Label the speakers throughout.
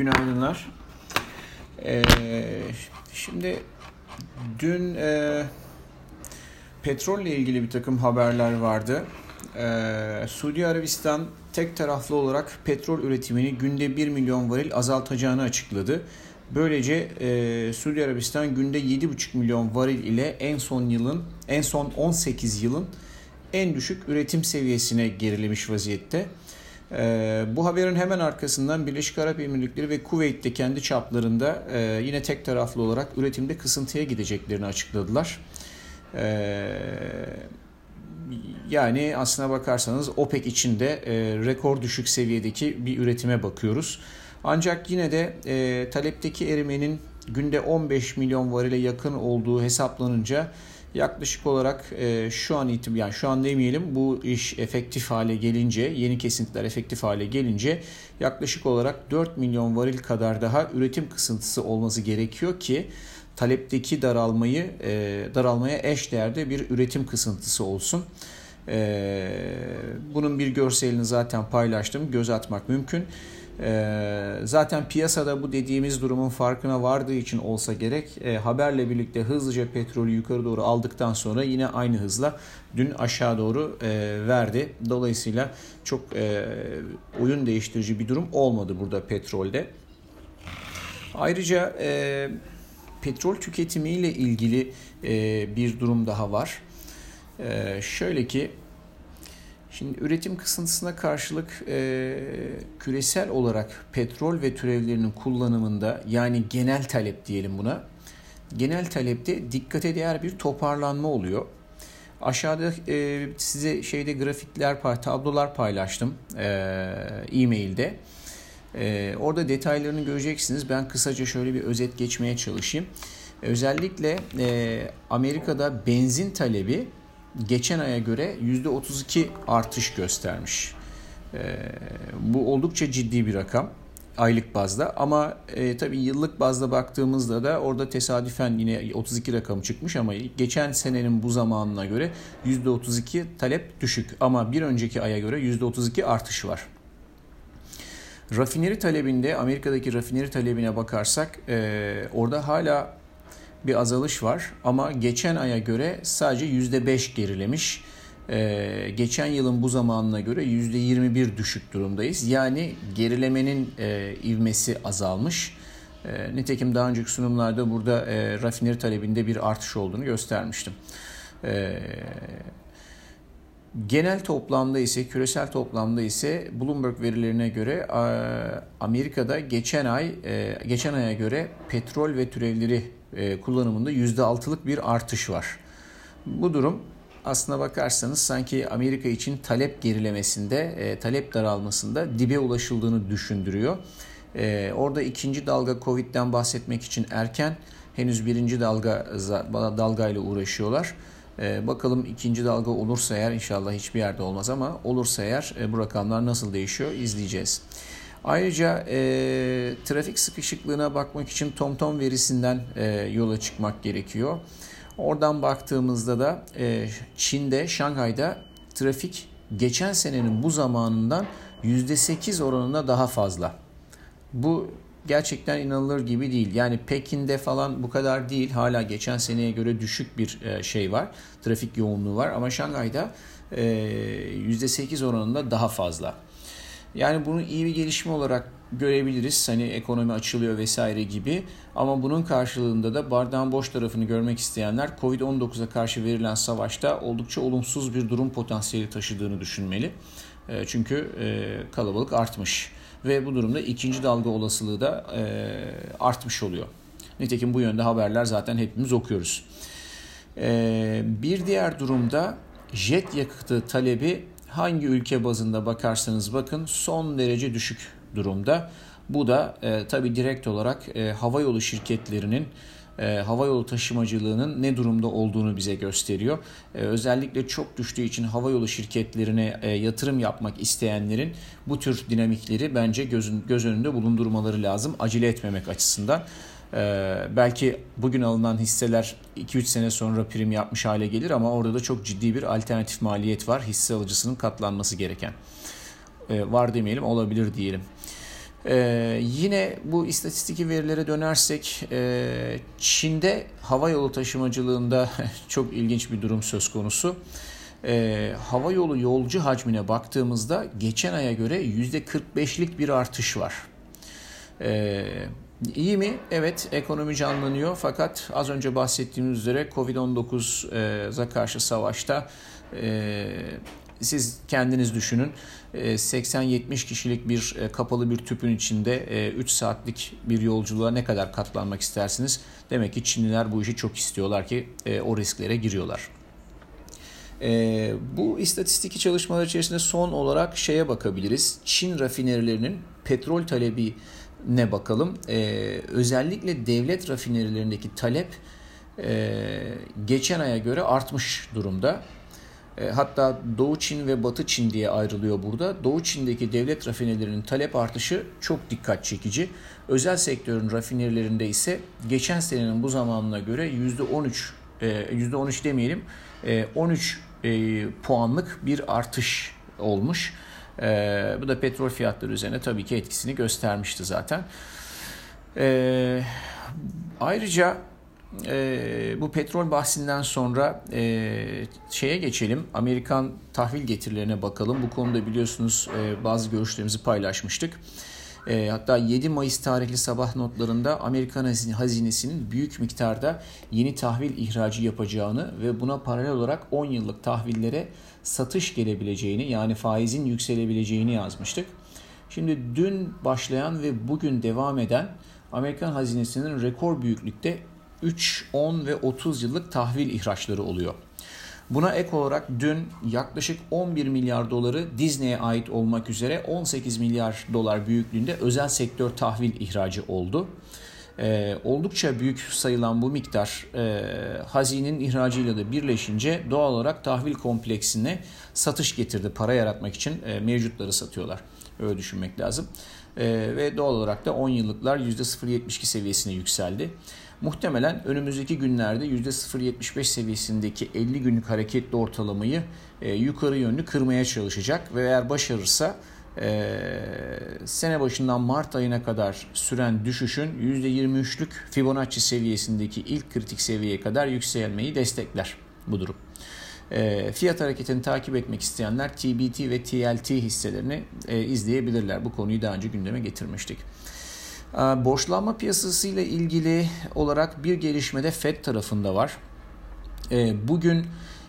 Speaker 1: Günaydınlar. Ee, şimdi dün e, petrolle ilgili bir takım haberler vardı. Ee, Suudi Arabistan tek taraflı olarak petrol üretimini günde 1 milyon varil azaltacağını açıkladı. Böylece e, Suudi Arabistan günde 7,5 milyon varil ile en son yılın en son 18 yılın en düşük üretim seviyesine gerilemiş vaziyette. Ee, bu haberin hemen arkasından Birleşik Arap Emirlikleri ve Kuveyt'te kendi çaplarında e, yine tek taraflı olarak üretimde kısıntıya gideceklerini açıkladılar. Ee, yani aslına bakarsanız OPEC içinde e, rekor düşük seviyedeki bir üretime bakıyoruz. Ancak yine de e, talepteki erimenin günde 15 milyon varile yakın olduğu hesaplanınca yaklaşık olarak e, şu an itibaren yani şu an demeyelim bu iş efektif hale gelince yeni kesintiler efektif hale gelince yaklaşık olarak 4 milyon varil kadar daha üretim kısıntısı olması gerekiyor ki talepteki daralmayı e, daralmaya eş değerde bir üretim kısıntısı olsun. E, bunun bir görselini zaten paylaştım. Göz atmak mümkün. Ee, zaten piyasada bu dediğimiz durumun farkına vardığı için olsa gerek e, haberle birlikte hızlıca petrolü yukarı doğru aldıktan sonra yine aynı hızla dün aşağı doğru e, verdi. Dolayısıyla çok e, oyun değiştirici bir durum olmadı burada petrolde. Ayrıca petrol tüketimiyle ilgili bir durum daha var. Şöyle ki Şimdi üretim kısıntısına karşılık e, küresel olarak petrol ve türevlerinin kullanımında yani genel talep diyelim buna. Genel talepte dikkate değer bir toparlanma oluyor. Aşağıda e, size şeyde grafikler, tablolar paylaştım e, e-mailde. E, orada detaylarını göreceksiniz. Ben kısaca şöyle bir özet geçmeye çalışayım. Özellikle e, Amerika'da benzin talebi geçen aya göre %32 artış göstermiş. E, bu oldukça ciddi bir rakam aylık bazda ama e, tabii yıllık bazda baktığımızda da orada tesadüfen yine 32 rakam çıkmış ama geçen senenin bu zamanına göre %32 talep düşük ama bir önceki aya göre %32 artış var. Rafineri talebinde Amerika'daki rafineri talebine bakarsak e, orada hala bir azalış var ama geçen aya göre sadece %5 gerilemiş. Ee, geçen yılın bu zamanına göre %21 düşük durumdayız. Yani gerilemenin e, ivmesi azalmış. E, nitekim daha önceki sunumlarda burada e, rafineri talebinde bir artış olduğunu göstermiştim. E, genel toplamda ise küresel toplamda ise Bloomberg verilerine göre Amerika'da geçen ay e, geçen aya göre petrol ve türevleri e, kullanımında %6'lık bir artış var. Bu durum aslına bakarsanız sanki Amerika için talep gerilemesinde, e, talep daralmasında dibe ulaşıldığını düşündürüyor. E, orada ikinci dalga Covid'den bahsetmek için erken, henüz birinci dalga dalgayla uğraşıyorlar. Bakalım ikinci dalga olursa eğer inşallah hiçbir yerde olmaz ama olursa eğer bu rakamlar nasıl değişiyor izleyeceğiz. Ayrıca e, trafik sıkışıklığına bakmak için TomTom verisinden e, yola çıkmak gerekiyor. Oradan baktığımızda da e, Çin'de, Şanghay'da trafik geçen senenin bu zamanından %8 oranında daha fazla. Bu gerçekten inanılır gibi değil. Yani Pekin'de falan bu kadar değil. Hala geçen seneye göre düşük bir e, şey var. Trafik yoğunluğu var ama Şangay'da %8 e, oranında daha fazla. Yani bunu iyi bir gelişme olarak görebiliriz. Hani ekonomi açılıyor vesaire gibi. Ama bunun karşılığında da bardağın boş tarafını görmek isteyenler Covid-19'a karşı verilen savaşta oldukça olumsuz bir durum potansiyeli taşıdığını düşünmeli. E, çünkü e, kalabalık artmış ve bu durumda ikinci dalga olasılığı da e, artmış oluyor. Nitekim bu yönde haberler zaten hepimiz okuyoruz. Bir diğer durumda jet yakıtı talebi hangi ülke bazında bakarsanız bakın son derece düşük durumda. Bu da e, tabi direkt olarak e, havayolu şirketlerinin e, havayolu taşımacılığının ne durumda olduğunu bize gösteriyor. E, özellikle çok düştüğü için havayolu şirketlerine e, yatırım yapmak isteyenlerin bu tür dinamikleri bence gözün, göz önünde bulundurmaları lazım acele etmemek açısından. Ee, belki bugün alınan hisseler 2-3 sene sonra prim yapmış hale gelir ama orada da çok ciddi bir alternatif maliyet var. Hisse alıcısının katlanması gereken. Ee, var demeyelim olabilir diyelim. Ee, yine bu istatistik verilere dönersek e, Çin'de hava yolu taşımacılığında çok ilginç bir durum söz konusu. Ee, hava yolu yolcu hacmine baktığımızda geçen aya göre %45'lik bir artış var. Ee, iyi mi? Evet ekonomi canlanıyor fakat az önce bahsettiğimiz üzere Covid-19'a karşı savaşta e, siz kendiniz düşünün 80-70 e, kişilik bir e, kapalı bir tüpün içinde 3 e, saatlik bir yolculuğa ne kadar katlanmak istersiniz? Demek ki Çinliler bu işi çok istiyorlar ki o risklere giriyorlar. Bu istatistiki çalışmalar içerisinde son olarak şeye bakabiliriz. Çin rafinerilerinin petrol talebi ne bakalım. özellikle devlet rafinerilerindeki talep geçen aya göre artmış durumda. E, hatta Doğu Çin ve Batı Çin diye ayrılıyor burada. Doğu Çin'deki devlet rafinelerinin talep artışı çok dikkat çekici. Özel sektörün rafinelerinde ise geçen senenin bu zamanına göre %13 %13 e, demeyelim 13 e, puanlık bir artış olmuş. Bu da petrol fiyatları üzerine tabii ki etkisini göstermişti zaten. Ayrıca e, bu petrol bahsinden sonra e, şeye geçelim. Amerikan tahvil getirilerine bakalım. Bu konuda biliyorsunuz e, bazı görüşlerimizi paylaşmıştık. E, hatta 7 Mayıs tarihli sabah notlarında Amerikan hazinesinin büyük miktarda yeni tahvil ihracı yapacağını ve buna paralel olarak 10 yıllık tahvillere satış gelebileceğini yani faizin yükselebileceğini yazmıştık. Şimdi dün başlayan ve bugün devam eden Amerikan hazinesinin rekor büyüklükte 3, 10 ve 30 yıllık tahvil ihraçları oluyor. Buna ek olarak dün yaklaşık 11 milyar doları Disney'e ait olmak üzere 18 milyar dolar büyüklüğünde özel sektör tahvil ihracı oldu. Ee, oldukça büyük sayılan bu miktar e, hazinin ihracıyla da birleşince doğal olarak tahvil kompleksine satış getirdi. Para yaratmak için e, mevcutları satıyorlar. Öyle düşünmek lazım. E, ve doğal olarak da 10 yıllıklar %0.72 seviyesine yükseldi. Muhtemelen önümüzdeki günlerde %0.75 seviyesindeki 50 günlük hareketli ortalamayı e, yukarı yönlü kırmaya çalışacak ve eğer başarırsa e, sene başından Mart ayına kadar süren düşüşün %23'lük Fibonacci seviyesindeki ilk kritik seviyeye kadar yükselmeyi destekler bu durum. E, fiyat hareketini takip etmek isteyenler TBT ve TLT hisselerini e, izleyebilirler. Bu konuyu daha önce gündeme getirmiştik. Ee, borçlanma piyasası ile ilgili olarak bir gelişme de FED tarafında var. Ee, bugün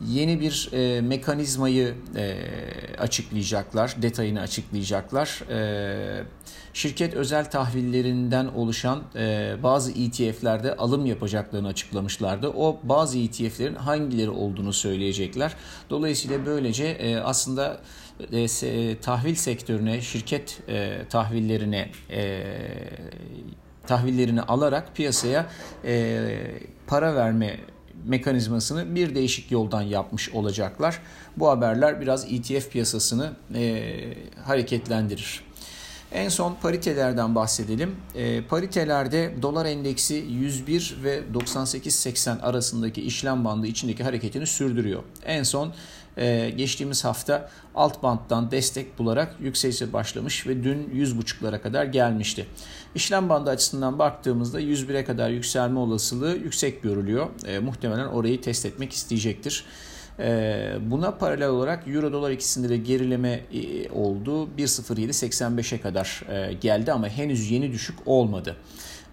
Speaker 1: yeni bir e, mekanizmayı e, açıklayacaklar, detayını açıklayacaklar. E, şirket özel tahvillerinden oluşan e, bazı ETF'lerde alım yapacaklarını açıklamışlardı. O bazı ETF'lerin hangileri olduğunu söyleyecekler. Dolayısıyla böylece e, aslında e, tahvil sektörüne, şirket e, tahvillerine e, tahvillerini alarak piyasaya e, para verme mekanizmasını bir değişik yoldan yapmış olacaklar. Bu haberler biraz ETF piyasasını e, hareketlendirir. En son paritelerden bahsedelim. E, paritelerde dolar endeksi 101 ve 98.80 arasındaki işlem bandı içindeki hareketini sürdürüyor. En son e, geçtiğimiz hafta alt banttan destek bularak yükselişe başlamış ve dün 100.5'lara kadar gelmişti. İşlem bandı açısından baktığımızda 101'e kadar yükselme olasılığı yüksek görülüyor. E, muhtemelen orayı test etmek isteyecektir. E, buna paralel olarak Euro dolar ikisinde de gerileme e, oldu. 1.0785'e kadar e, geldi ama henüz yeni düşük olmadı.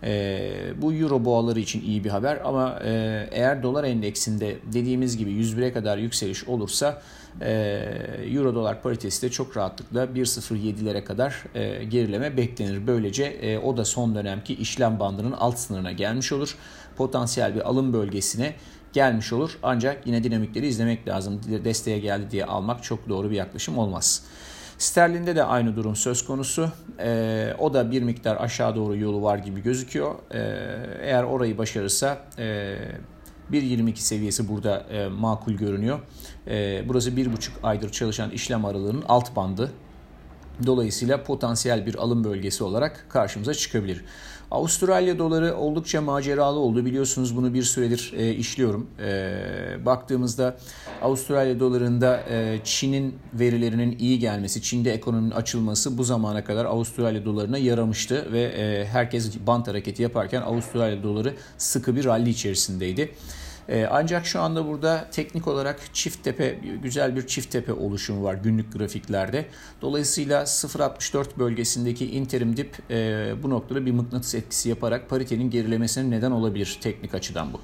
Speaker 1: E, bu euro boğaları için iyi bir haber ama e, eğer dolar endeksinde dediğimiz gibi 101'e kadar yükseliş olursa e, euro dolar paritesi de çok rahatlıkla 1.07'lere kadar e, gerileme beklenir. Böylece e, o da son dönemki işlem bandının alt sınırına gelmiş olur. Potansiyel bir alım bölgesine gelmiş olur. Ancak yine dinamikleri izlemek lazım. Desteğe geldi diye almak çok doğru bir yaklaşım olmaz. Sterlinde de aynı durum söz konusu. E, o da bir miktar aşağı doğru yolu var gibi gözüküyor. E, eğer orayı başarırsa e, 1.22 seviyesi burada e, makul görünüyor. E, burası 1.5 aydır çalışan işlem aralığının alt bandı. Dolayısıyla potansiyel bir alım bölgesi olarak karşımıza çıkabilir. Avustralya doları oldukça maceralı oldu. Biliyorsunuz bunu bir süredir e, işliyorum. E, baktığımızda Avustralya dolarında e, Çin'in verilerinin iyi gelmesi, Çin'de ekonominin açılması bu zamana kadar Avustralya dolarına yaramıştı ve e, herkes bant hareketi yaparken Avustralya doları sıkı bir rally içerisindeydi. Ee, ancak şu anda burada teknik olarak çift tepe güzel bir çift tepe oluşumu var günlük grafiklerde. Dolayısıyla 0.64 bölgesindeki interim dip e, bu noktada bir mıknatıs etkisi yaparak paritenin gerilemesine neden olabilir teknik açıdan bu.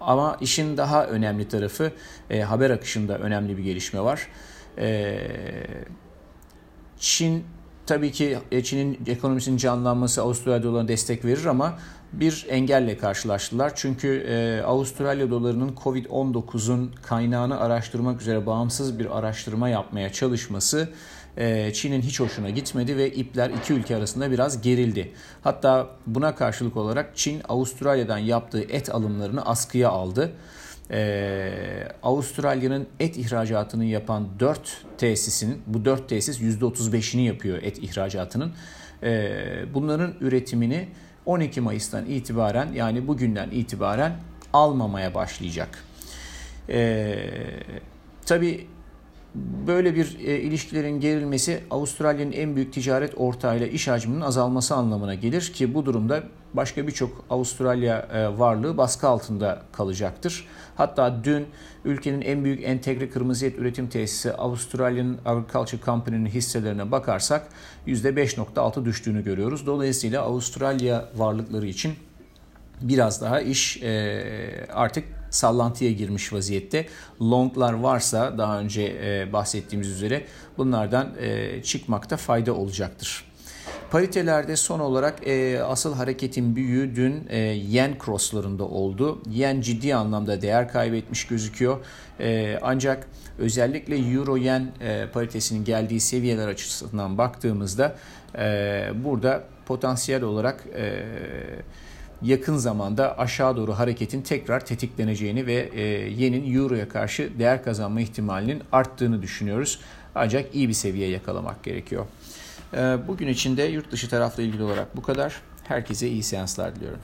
Speaker 1: Ama işin daha önemli tarafı e, haber akışında önemli bir gelişme var. E, Çin tabii ki Çin'in ekonomisinin canlanması Avustralya dolarına destek verir ama bir engelle karşılaştılar. Çünkü e, Avustralya dolarının Covid-19'un kaynağını araştırmak üzere bağımsız bir araştırma yapmaya çalışması e, Çin'in hiç hoşuna gitmedi ve ipler iki ülke arasında biraz gerildi. Hatta buna karşılık olarak Çin Avustralya'dan yaptığı et alımlarını askıya aldı. Ee, Avustralya'nın et ihracatını yapan 4 tesisin, bu 4 tesis %35'ini yapıyor et ihracatının. Ee, bunların üretimini 12 Mayıs'tan itibaren yani bugünden itibaren almamaya başlayacak. Ee, tabii böyle bir e, ilişkilerin gerilmesi Avustralya'nın en büyük ticaret ortağıyla iş hacminin azalması anlamına gelir ki bu durumda başka birçok Avustralya e, varlığı baskı altında kalacaktır. Hatta dün ülkenin en büyük entegre kırmızı et üretim tesisi Australian Agriculture Company'nin hisselerine bakarsak %5.6 düştüğünü görüyoruz. Dolayısıyla Avustralya varlıkları için biraz daha iş e, artık sallantıya girmiş vaziyette. Longlar varsa daha önce e, bahsettiğimiz üzere bunlardan çıkmakta fayda olacaktır. Paritelerde son olarak e, asıl hareketin büyüğü dün e, yen crosslarında oldu. Yen ciddi anlamda değer kaybetmiş gözüküyor. E, ancak özellikle euro yen e, paritesinin geldiği seviyeler açısından baktığımızda e, burada potansiyel olarak e, yakın zamanda aşağı doğru hareketin tekrar tetikleneceğini ve e, yenin euroya karşı değer kazanma ihtimalinin arttığını düşünüyoruz. Ancak iyi bir seviye yakalamak gerekiyor. Ee, bugün için de yurt dışı tarafla ilgili olarak bu kadar. Herkese iyi seanslar diliyorum.